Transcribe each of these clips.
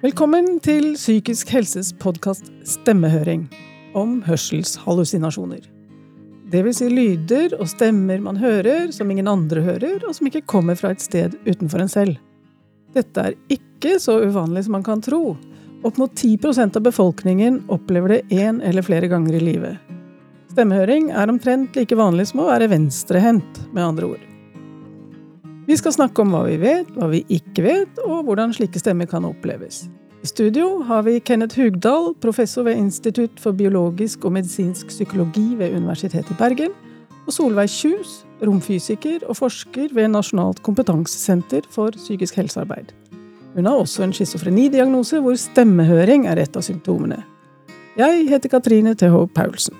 Velkommen til Psykisk helses podkast Stemmehøring om hørselshallusinasjoner. Det vil si lyder og stemmer man hører som ingen andre hører, og som ikke kommer fra et sted utenfor en selv. Dette er ikke så uvanlig som man kan tro. Opp mot 10% av befolkningen opplever det én eller flere ganger i livet. Stemmehøring er omtrent like vanlig som å være venstrehendt, med andre ord. Vi skal snakke om hva vi vet, hva vi ikke vet, og hvordan slike stemmer kan oppleves. I studio har vi Kenneth Hugdal, professor ved Institutt for biologisk og medisinsk psykologi ved Universitetet i Bergen, og Solveig Kjus, romfysiker og forsker ved Nasjonalt kompetansesenter for psykisk helsearbeid. Hun har også en schizofrenidiagnose hvor stemmehøring er et av symptomene. Jeg heter Katrine TH Paulsen.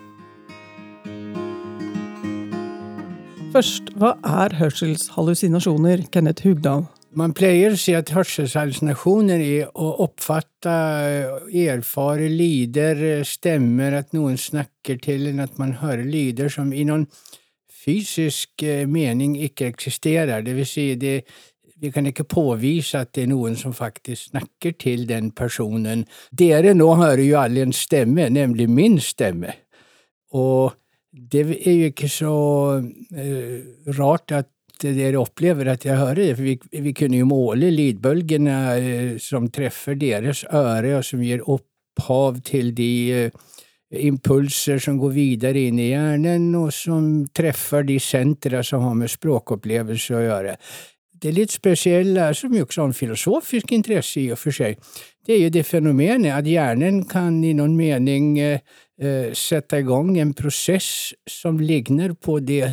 Først, hva er hørselshallusinasjoner, Kenneth Hugdal? Man pleier å si at hørselshallusinasjoner er å oppfatte, erfare lyder, stemmer, at noen snakker til en, at man hører lyder som i noen fysisk eh, mening ikke eksisterer. Det vil si, det, vi kan ikke påvise at det er noen som faktisk snakker til den personen. Dere nå hører jo alle en stemme, nemlig min stemme. Og det er jo ikke så uh, rart at dere opplever at jeg hører det, for vi, vi kunne jo måle lydbølgene uh, som treffer deres øre, og som gir opphav til de uh, impulser som går videre inn i hjernen, og som treffer de sentra som har med språkopplevelse å gjøre. Det litt spesielle, som jo ikke sånn filosofisk interesse i og for seg, det er jo det fenomenet at hjernen kan i noen mening Eh, sette i gang en prosess som ligner på det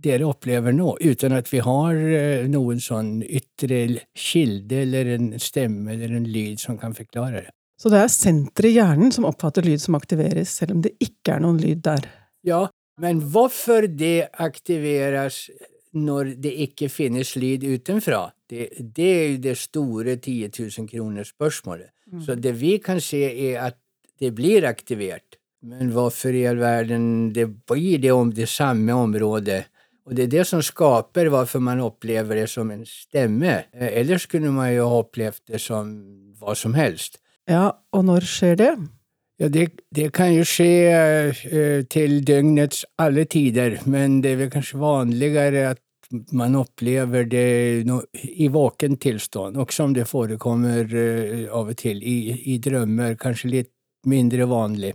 dere opplever nå, uten at vi har eh, noen sånn ytre kilde eller en stemme eller en lyd som kan forklare det. Så det er senteret i hjernen som oppfatter lyd som aktiveres, selv om det ikke er noen lyd der? Ja, men hvorfor det aktiveres når det ikke finnes lyd utenfra, det, det er jo det store 10 000 kroner spørsmålet. Mm. Så det vi kan se, er at det blir aktivert. Men hvorfor i all verden det blir det om det samme området? Og det er det som skaper hvorfor man opplever det som en stemme. Eh, ellers kunne man jo ha opplevd det som hva som helst. Ja, og når skjer det? Ja, det, det kan jo skje uh, til døgnets alle tider, men det er vel kanskje vanligere at man opplever det i våken tilstand, også om det forekommer uh, av og til i, i drømmer, kanskje litt mindre vanlig.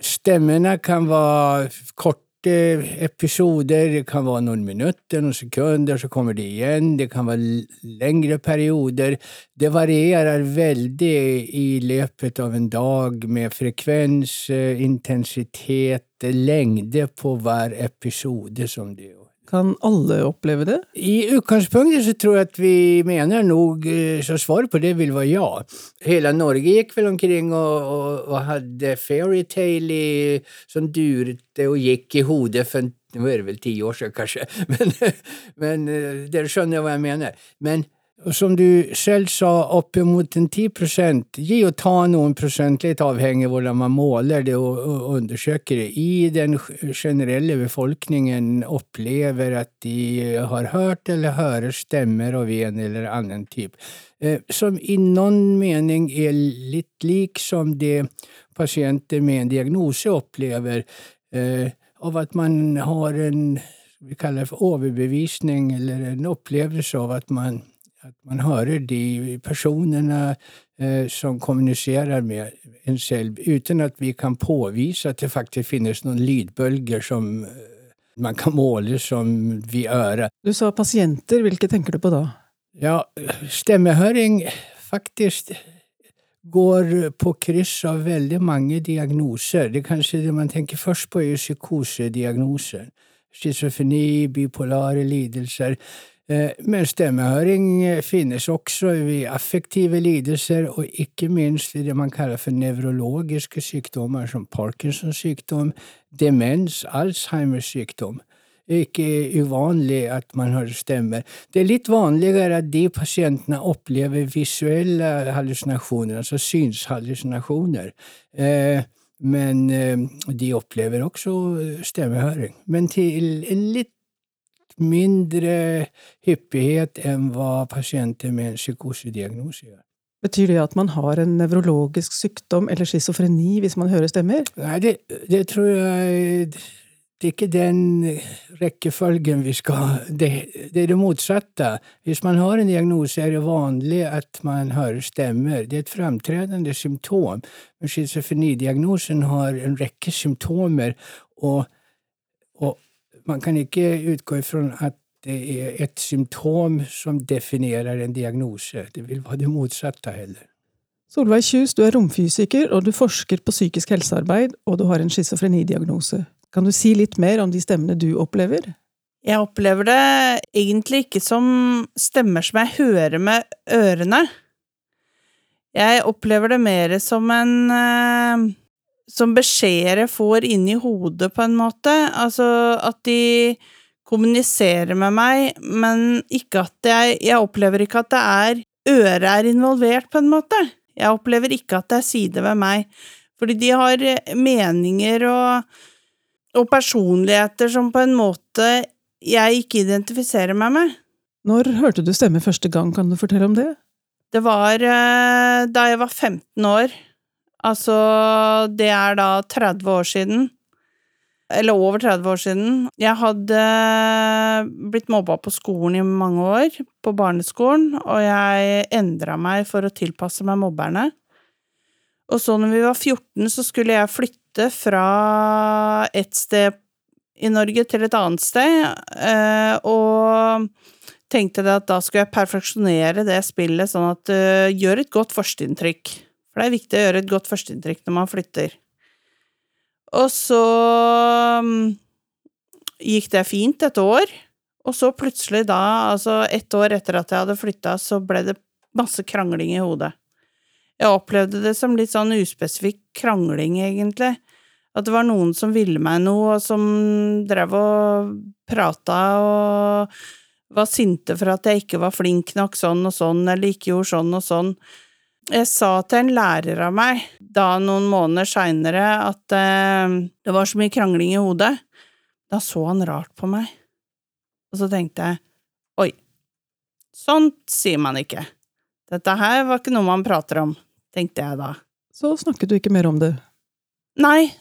Stemmene kan være korte episoder, det kan være noen minutter, noen sekunder, så kommer det igjen, det kan være lengre perioder. Det varierer veldig i løpet av en dag med frekvens, eh, intensitet, lengde på hver episode som det kan alle oppleve det? I utgangspunktet så tror jeg at vi mener nok eh, så svaret på det vil være ja. Hele Norge gikk vel omkring og, og, og hadde fairytale som durte og gikk i hodet for nå er det vel ti år siden, kanskje, men, men eh, dere skjønner hva jeg mener. Men som du selv sa, oppimot en 10 prosent, gi og ta noen prosent, litt avhengig av hvordan man måler det og undersøker det, i den generelle befolkningen opplever at de har hørt eller hører stemmer av en eller annen type, eh, som i noen mening er litt lik som det pasienter med en diagnose opplever, eh, av at man har en vi kaller det for overbevisning, eller en opplevelse av at man at man hører de personene eh, som kommuniserer med en selv, uten at vi kan påvise at det faktisk finnes noen lydbølger som eh, man kan måle som vi ører. Du sa pasienter, hvilke tenker du på da? Ja, stemmehøring faktisk går på kryss av veldig mange diagnoser. Det kanskje det man tenker først på, er psykosediagnoser. Schizofreni, bipolare lidelser. Eh, men stemmehøring eh, finnes også ved affektive lidelser, og ikke minst i det man kaller for nevrologiske sykdommer, som Parkinsons sykdom, demens, Alzheimers sykdom. Ikke uvanlig at man hører stemmer. Det er litt vanligere at de pasientene opplever visuelle hallusinasjoner, altså synshallusinasjoner. Eh, men de opplever også stemmehøring. Men til en litt mindre hyppighet enn hva pasienter med en psykosediagnose gjør. Betyr det at man har en nevrologisk sykdom eller schizofreni hvis man hører stemmer? Nei, det, det tror jeg det er ikke den rekkefølgen vi skal det, det, er det motsatte. Hvis man har en diagnose, er det vanlig at man hører stemmer. Det er et fremtredende symptom. Men schizofrenidiagnosen har en rekke symptomer, og, og man kan ikke utgå ifra at det er et symptom som definerer en diagnose. Det vil være det motsatte heller. Solveig Kjus, du er romfysiker, og du forsker på psykisk helsearbeid, og du har en schizofrenidiagnose. Kan du si litt mer om de stemmene du opplever? Jeg opplever det egentlig ikke som stemmer som jeg hører med ørene. Jeg opplever det mer som en eh, Som beskjeder får inni hodet, på en måte. Altså at de kommuniserer med meg, men ikke at jeg Jeg opplever ikke at det er Øret er involvert, på en måte. Jeg opplever ikke at det er sider ved meg. Fordi de har meninger og, og personligheter som på en måte jeg ikke identifiserer meg med. Når hørte du stemme første gang, kan du fortelle om det? Det var eh, da jeg var 15 år. Altså, det er da 30 år siden eller over 30 år siden. Jeg hadde blitt mobba på skolen i mange år, på barneskolen, og jeg endra meg for å tilpasse meg mobberne. Og så når vi var 14, så skulle jeg flytte fra et sted i Norge til et annet sted, eh, og tenkte at da skulle jeg perfeksjonere det spillet sånn at eh, gjør et godt førsteinntrykk. For det er viktig å gjøre et godt førsteinntrykk når man flytter. Og så um, gikk det fint et år, og så plutselig da, altså ett år etter at jeg hadde flytta, så ble det masse krangling i hodet. Jeg opplevde det som litt sånn uspesifikk krangling, egentlig. At det var noen som ville meg noe, og som drev og prata og var sinte for at jeg ikke var flink nok sånn og sånn, eller ikke gjorde sånn og sånn. Jeg sa til en lærer av meg da noen måneder seinere at eh, det var så mye krangling i hodet. Da så han rart på meg, og så tenkte jeg oi, sånt sier man ikke. Dette her var ikke noe man prater om, tenkte jeg da. Så snakket du ikke mer om det? Nei,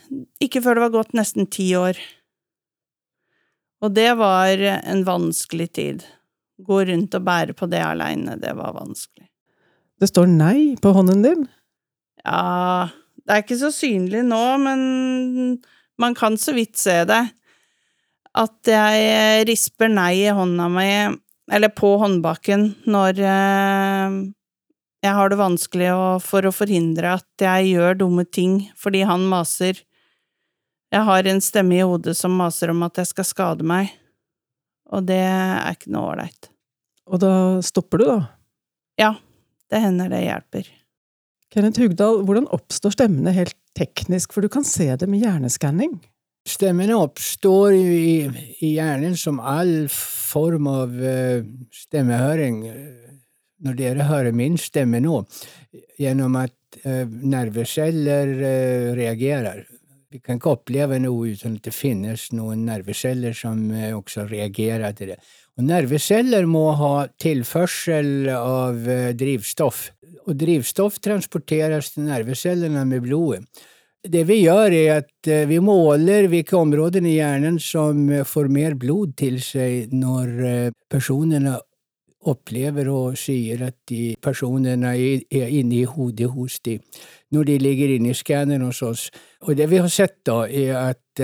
ikke før det var gått nesten ti år. Og det var en vanskelig tid. Gå rundt og bære på det aleine, det var vanskelig. Det står nei på hånden din? Ja, det er ikke så synlig nå, men man kan så vidt se det. At jeg risper nei i hånda mi, eller på håndbaken, når eh, jeg har det vanskelig for å forhindre at jeg gjør dumme ting fordi han maser. Jeg har en stemme i hodet som maser om at jeg skal skade meg, og det er ikke noe ålreit. Og da stopper du, da? Ja. Det hender det hjelper. Kenneth Hugdal, hvordan oppstår stemmene helt teknisk, for du kan se det med hjerneskanning? Stemmene oppstår i, i, hjernen som all form av uh, stemmehøring. Når dere hører min stemme nå, gjennom at uh, nerveceller uh, reagerer. Vi kan ikke oppleve noe uten at det finnes noen nerveceller som også reagerer til det. Og nerveceller må ha tilførsel av eh, drivstoff, og drivstoff transporteres til nervecellene med blodet. Det vi gjør, er at eh, vi måler hvilke områder i hjernen som eh, får mer blod til seg når personene opplever og sier at de personene er inne i hodet hos de når de ligger inne i skanneren hos oss. Og det vi har sett, da, er at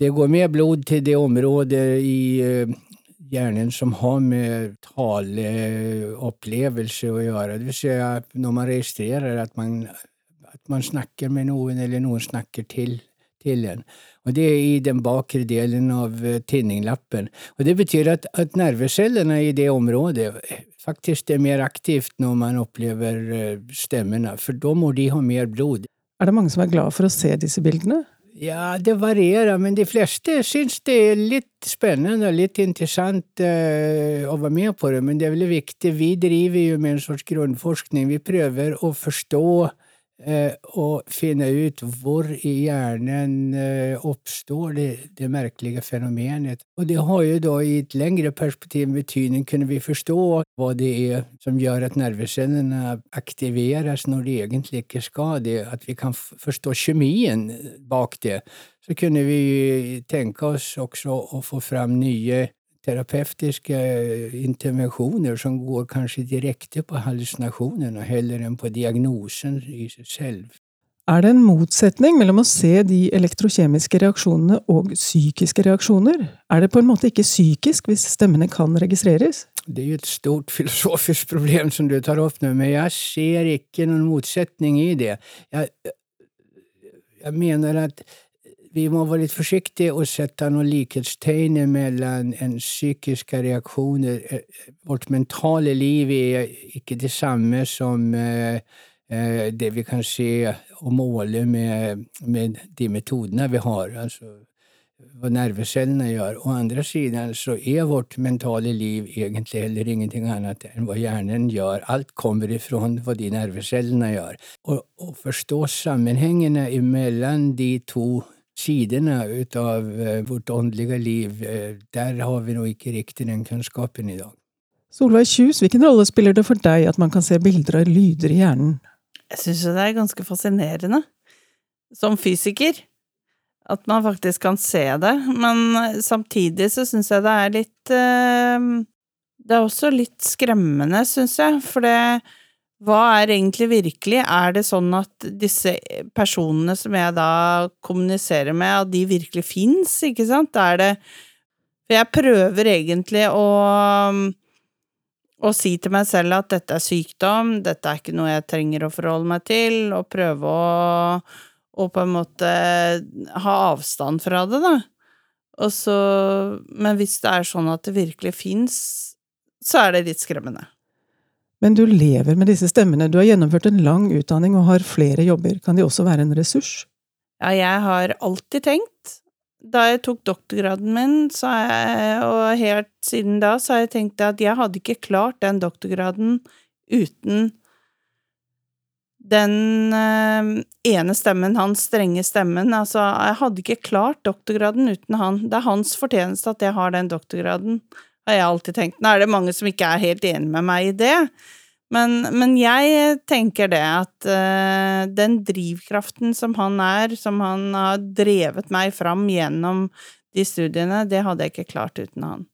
det går mer blod til det området i hjernen som har med taleopplevelse å gjøre. Det vil si at når man registrerer at man, at man snakker med noen, eller noen snakker til, til en. Og det er i den bakre delen av eh, tinninglappen. Og det betyr at, at nervecellene i det området faktisk er mer aktivt når man opplever eh, stemmene, for da må de ha mer blod. Er det mange som er glad for å se disse bildene? Ja, det varierer, men de fleste syns det er litt spennende og litt interessant uh, å være med på det. Men det er veldig viktig. Vi driver jo med en sorts grunnforskning. Vi prøver å forstå eh, finne ut hvor i hjernen oppstår det, det merkelige fenomenet. Og det har jo da i et lengre perspektiv betydning kunne vi forstå hva det er som gjør at nervecellene aktiveres når det egentlig ikke skal det. at vi kan forstå kemin bak det. Så kunne vi tenke oss også å få fram nya terapeutiska interventioner som går kanskje direkte på hallusinasjonene heller enn på diagnosen i seg selv. Er det en motsetning mellom å se de elektrokjemiske reaksjonene og psykiske reaksjoner? Er det på en måte ikke psykisk hvis stemmene kan registreres? Det er jo et stort filosofisk problem som du tar opp nå, men jeg ser ikke noen motsetning i det. Jeg, jeg mener at vi må være litt forsiktige og sette noen likhetstegn mellom en psykiske reaksjoner Vårt mentale liv er ikke det samme som eh, eh, det vi kan se og måle med, med de metodene vi har, altså hva nervecellene gjør. Å andre siden så er vårt mentale liv egentlig heller ingenting annet enn hva hjernen gjør. Alt kommer ifra hva de nervecellene gjør. Å forstå sammenhengene mellom de to sidene av eh, vårt åndelige liv, eh, der har vi nå ikke riktig den kunnskapen i dag. Solveig Kjus, hvilken rolle spiller det for deg at man kan se bilder av lyder i hjernen? Jeg syns det er ganske fascinerende, som fysiker, at man faktisk kan se det. Men samtidig så syns jeg det er litt eh, Det er også litt skremmende, syns jeg, for det hva er egentlig virkelig? Er det sånn at disse personene som jeg da kommuniserer med, at de virkelig fins, ikke sant? Er det For jeg prøver egentlig å å si til meg selv at dette er sykdom, dette er ikke noe jeg trenger å forholde meg til, og prøve å, å på en måte ha avstand fra det, da. Og så Men hvis det er sånn at det virkelig fins, så er det litt skremmende. Men du lever med disse stemmene, du har gjennomført en lang utdanning og har flere jobber. Kan de også være en ressurs? Ja, jeg har alltid tenkt Da jeg tok doktorgraden min, jeg, og helt siden da, så har jeg tenkt at jeg hadde ikke klart den doktorgraden uten den øh, ene stemmen, hans strenge stemmen. Altså, jeg hadde ikke klart doktorgraden uten han. Det er hans fortjeneste at jeg har den doktorgraden har jeg alltid tenkt. Nå er det mange som ikke er helt enig med meg i det, men, men jeg tenker det at uh, den drivkraften som han er, som han har drevet meg fram gjennom de studiene, det hadde jeg ikke klart uten han.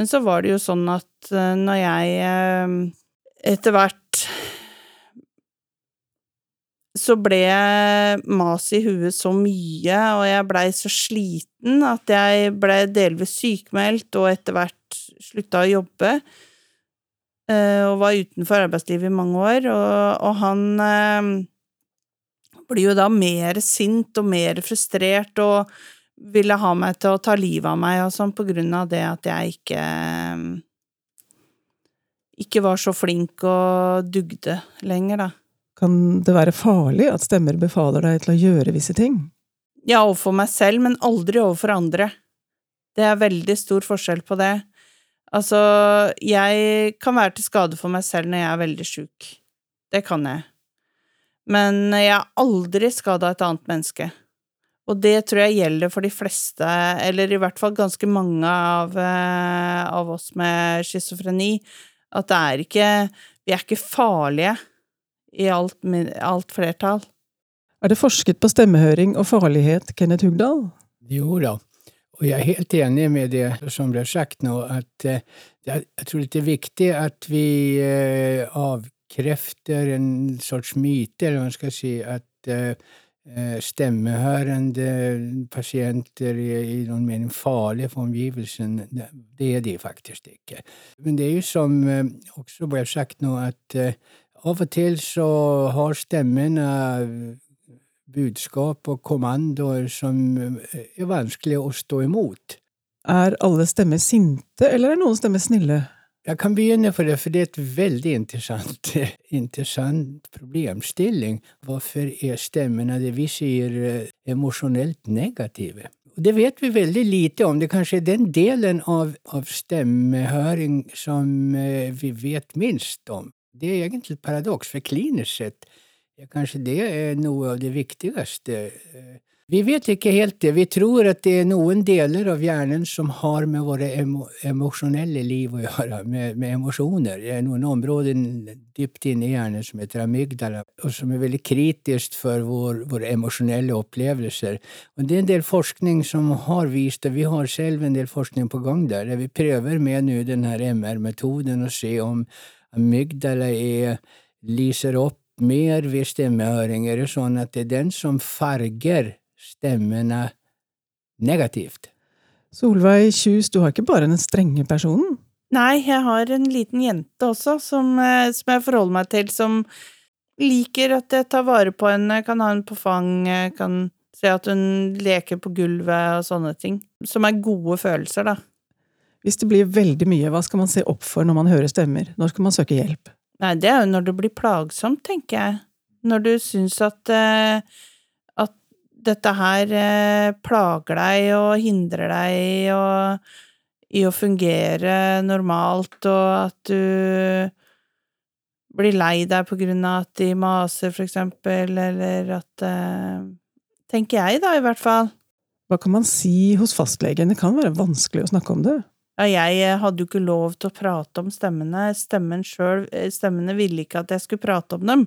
Men så var det jo sånn at uh, når jeg uh, etter hvert så ble mas i huet så mye, og jeg blei så sliten at jeg blei delvis sykmeldt og etter hvert slutta å jobbe. Eh, og var utenfor arbeidslivet i mange år, og, og han eh, blir jo da mer sint og mer frustrert og ville ha meg til å ta livet av meg og sånn på grunn av det at jeg ikke ikke var så flink og dugde lenger, da. Kan det være farlig at stemmer befaler deg til å gjøre visse ting? Ja, overfor meg selv, men aldri overfor andre. Det er veldig stor forskjell på det. Altså, jeg kan være til skade for meg selv når jeg er veldig sjuk. Det kan jeg. Men jeg har aldri skada et annet menneske. Og det tror jeg gjelder for de fleste, eller i hvert fall ganske mange av, eh, av oss med schizofreni, at det er ikke Vi er ikke farlige i alt, alt flertall. Er det forsket på stemmehøring og farlighet, Kenneth Hugdal? Jo da, og jeg er helt enig med det som ble sagt nå, at uh, jeg tror det er viktig at vi uh, avkrefter en sorts myte, hva man skal si, at uh, stemmehørende pasienter er i noen mening farlige for omgivelsene. Det er de faktisk ikke. Men det er jo som også ble sagt nå, at av og til så har stemmene budskap og kommandoer som er vanskelig å stå imot. Er alle stemmer sinte, eller er noen stemmer snille? Jeg kan begynne for det, for det er et veldig interessant, interessant problemstilling. Hvorfor er stemmene det vi sier emosjonelt negative? Det vet vi veldig lite om. Det er kanskje den delen av, av stemmehøring som vi vet minst om. Det er egentlig et paradoks, for klinisk sett Ja, kanskje det er noe av det viktigste. Vi vet ikke helt det. Vi tror at det er noen deler av hjernen som har med våre emo emosjonelle liv å gjøre, med, med emosjoner. Det er noen områder dypt inne i hjernen som heter amygdala, og som er veldig kritisk for vår, våre emosjonelle opplevelser. Og det er en del forskning som har vist det. Vi har selv en del forskning på gang der, der vi prøver med denne MR-metoden å se om amygdala er, lyser opp mer ved stemmehøring. Er det sånn at det er den som farger stemmene negativt. Solveig Kjus, du har ikke bare den strenge personen? Nei, jeg har en liten jente også, som, eh, som jeg forholder meg til, som liker at jeg tar vare på henne, kan ha henne på fang, kan se at hun leker på gulvet og sånne ting. Som er gode følelser, da. Hvis det blir veldig mye, hva skal man se opp for når man hører stemmer? Når skal man søke hjelp? Nei, det er jo når det blir plagsomt, tenker jeg. Når du syns at uh, dette her eh, plager deg og hindrer deg og, i å fungere normalt, og at du blir lei deg på grunn av at de maser, for eksempel, eller at eh, Tenker jeg, da, i hvert fall. Hva kan man si hos fastlegen? Det kan være vanskelig å snakke om det. Ja, jeg eh, hadde jo ikke lov til å prate om stemmene. Stemmen selv, stemmene ville ikke at jeg skulle prate om dem.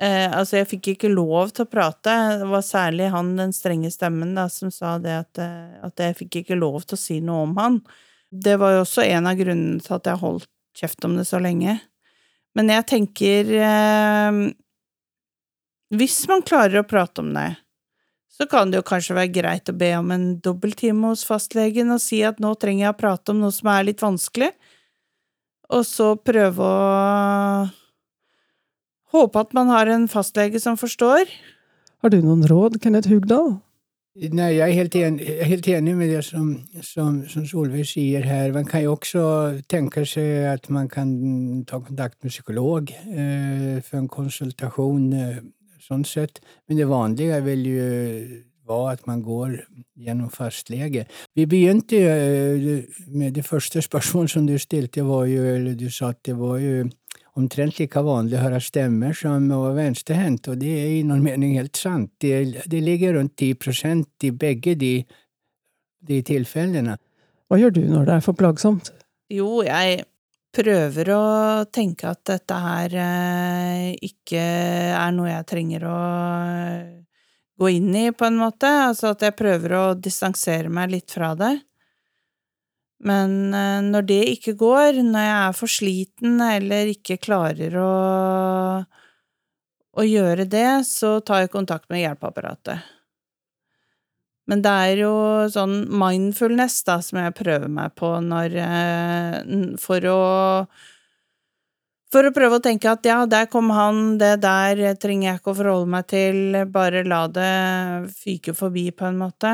Eh, altså, jeg fikk ikke lov til å prate. Det var særlig han, den strenge stemmen, da, som sa det at, eh, at, jeg fikk ikke lov til å si noe om han. Det var jo også en av grunnene til at jeg holdt kjeft om det så lenge. Men jeg tenker eh, Hvis man klarer å prate om det, så kan det jo kanskje være greit å be om en dobbelttime hos fastlegen og si at nå trenger jeg å prate om noe som er litt vanskelig, og så prøve å Håpe at man har en fastlege som forstår. Har du noen råd, Kenneth Hugdal? Nei, jeg er helt enig, helt enig med det som, som, som, Solveig sier her. Man kan jo også tenke seg at man kan ta kontakt med psykolog eh, for en konsultasjon, sånn sett. Men det vanlige vil jo være at man går gjennom fastlege. Vi begynte eh, med det første spørsmålet som du stilte, var jo, eller du sa at det var jo omtrent like vanlig å høre stemmer som å være venstrehendt, og det er i noen mening helt sant. Det, det ligger rundt 10% i begge de, de tilfellene. Hva gjør du når det er for plagsomt? Jo, jeg prøver å tenke at dette her eh, ikke er noe jeg trenger å gå inn i, på en måte. Altså at jeg prøver å distansere meg litt fra det. Men eh, når det ikke går, når jeg er for sliten eller ikke klarer å, å gjøre det, så tar jeg kontakt med hjelpeapparatet. Men det er jo sånn mindfulness da, som jeg prøver meg på når eh, For å for å prøve å tenke at ja, der kom han, det der trenger jeg ikke å forholde meg til, bare la det fyke forbi, på en måte.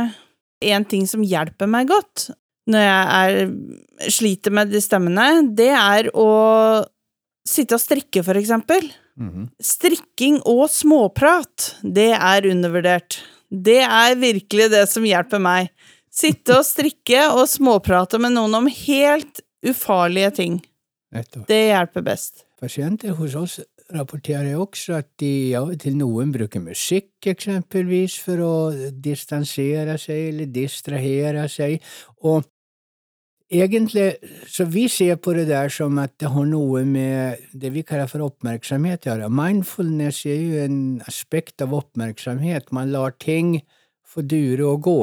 En ting som hjelper meg godt, når jeg er, sliter med de stemmene, det er å sitte og strikke, for eksempel. Mm -hmm. Strikking og småprat, det er undervurdert. Det er virkelig det som hjelper meg. Sitte og strikke og småprate med noen om helt ufarlige ting. Det hjelper best. Pasienter hos oss rapporterer også at de av og til noen bruker musikk, eksempelvis, for å distansere seg eller distrahere seg, og Egentlig, så vi ser på det der som at det har noe med det vi kaller for oppmerksomhet å gjøre. Mindfulness er jo en aspekt av oppmerksomhet. Man lar ting få dure og gå,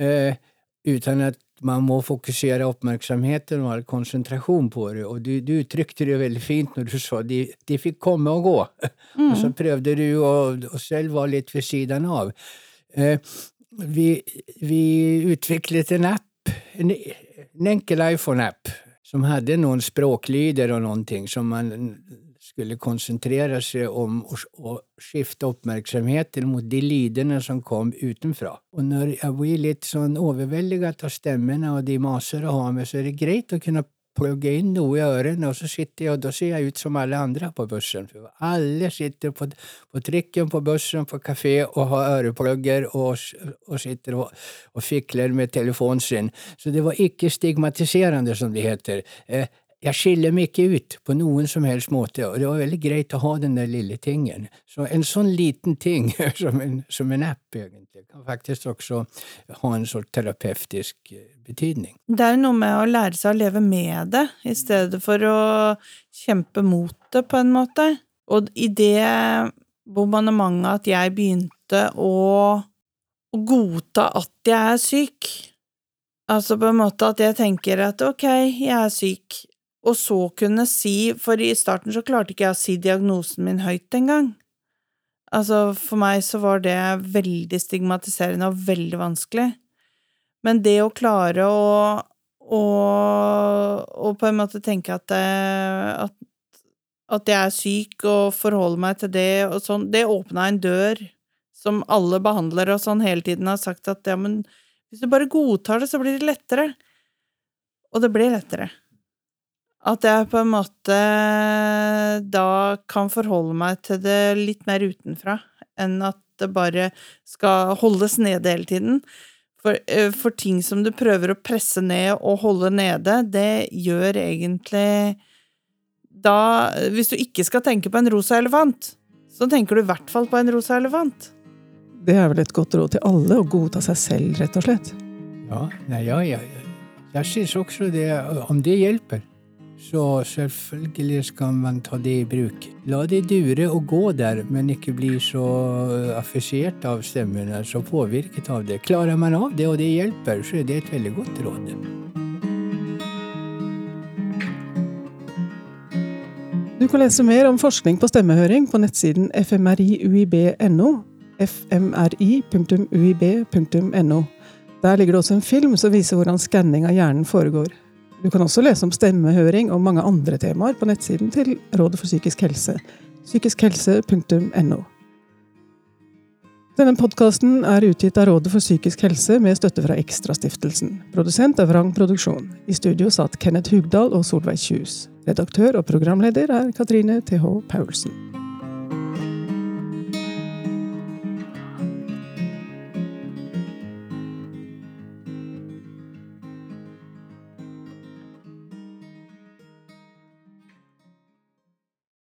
eh, uten at man må fokusere oppmerksomheten og all konsentrasjon på det. Og du, du uttrykte det veldig fint når du sa de, de fikk komme og gå. Mm. Og så prøvde du å, å selv være litt ved siden av. Eh, vi, vi utviklet en app, en en enkel iPhone-app som hadde noen språklyder og noen ting som man skulle konsentrere seg om å skifte oppmerksomheten mot de lydene som kom utenfra. Og når jeg blir litt sånn overveldet av stemmene og de maser å ha med, så er det greit å kunne plugge inn noe i ørene, og så sitter jeg, og da ser jeg ut som alle andre på bussen. For alle sitter på, på trikken, på bussen, på kafé og har øreplugger og, og sitter og, og, fikler med telefonen sin. Så det var ikke stigmatiserende, som det heter. Eh, jeg skiller meg ikke ut på noen som helst måte, og det var veldig greit å ha den der lille tingen. Så en sånn liten ting som en, som en app, egentlig, kan faktisk også ha en sånn terapeutisk eh, betydning. Det er noe med å lære seg å leve med det, i stedet for å kjempe mot det, på en måte. Og i det bombardementet at jeg begynte å, å godta at jeg er syk, altså på en måte at jeg tenker at ok, jeg er syk, og så kunne si, for i starten så klarte ikke jeg å si diagnosen min høyt engang. Altså, for meg så var det veldig stigmatiserende og veldig vanskelig. Men det å klare å, å, å på en måte tenke at, eh, at, at jeg er syk og forholde meg til det og sånn, det åpna en dør som alle behandlere og sånn hele tiden har sagt at ja, men hvis du bare godtar det, så blir det lettere. Og det ble lettere. At jeg på en måte da kan forholde meg til det litt mer utenfra, enn at det bare skal holdes nede hele tiden. For, eh, for, ting som du prøver å presse ned og holde nede, det gjør egentlig Da Hvis du ikke skal tenke på en rosa elefant, så tenker du i hvert fall på en rosa elefant. Det er vel et godt råd til alle, å godta seg selv, rett og slett? Ja, nei, ja, ja. jeg syns også det, om det hjelper. Så selvfølgelig skal man ta det i bruk. La det dure og gå der, men ikke bli så affisert av stemmen, så påvirket av det. Klarer man av det, og det hjelper, så er det et veldig godt råd. Du kan lese mer om forskning på stemmehøring på nettsiden fmriuib.no. fmri.uib.no. Der ligger det også en film som viser hvordan skanning av hjernen foregår. Du kan også lese om stemmehøring og mange andre temaer på nettsiden til Rådet for psykisk helse, psykiskhelse.no. Denne podkasten er utgitt av Rådet for psykisk helse med støtte fra Ekstrastiftelsen. Produsent er Vrang Produksjon. I studio satt Kenneth Hugdal og Solveig Kjus. Redaktør og programleder er Katrine TH Paulsen.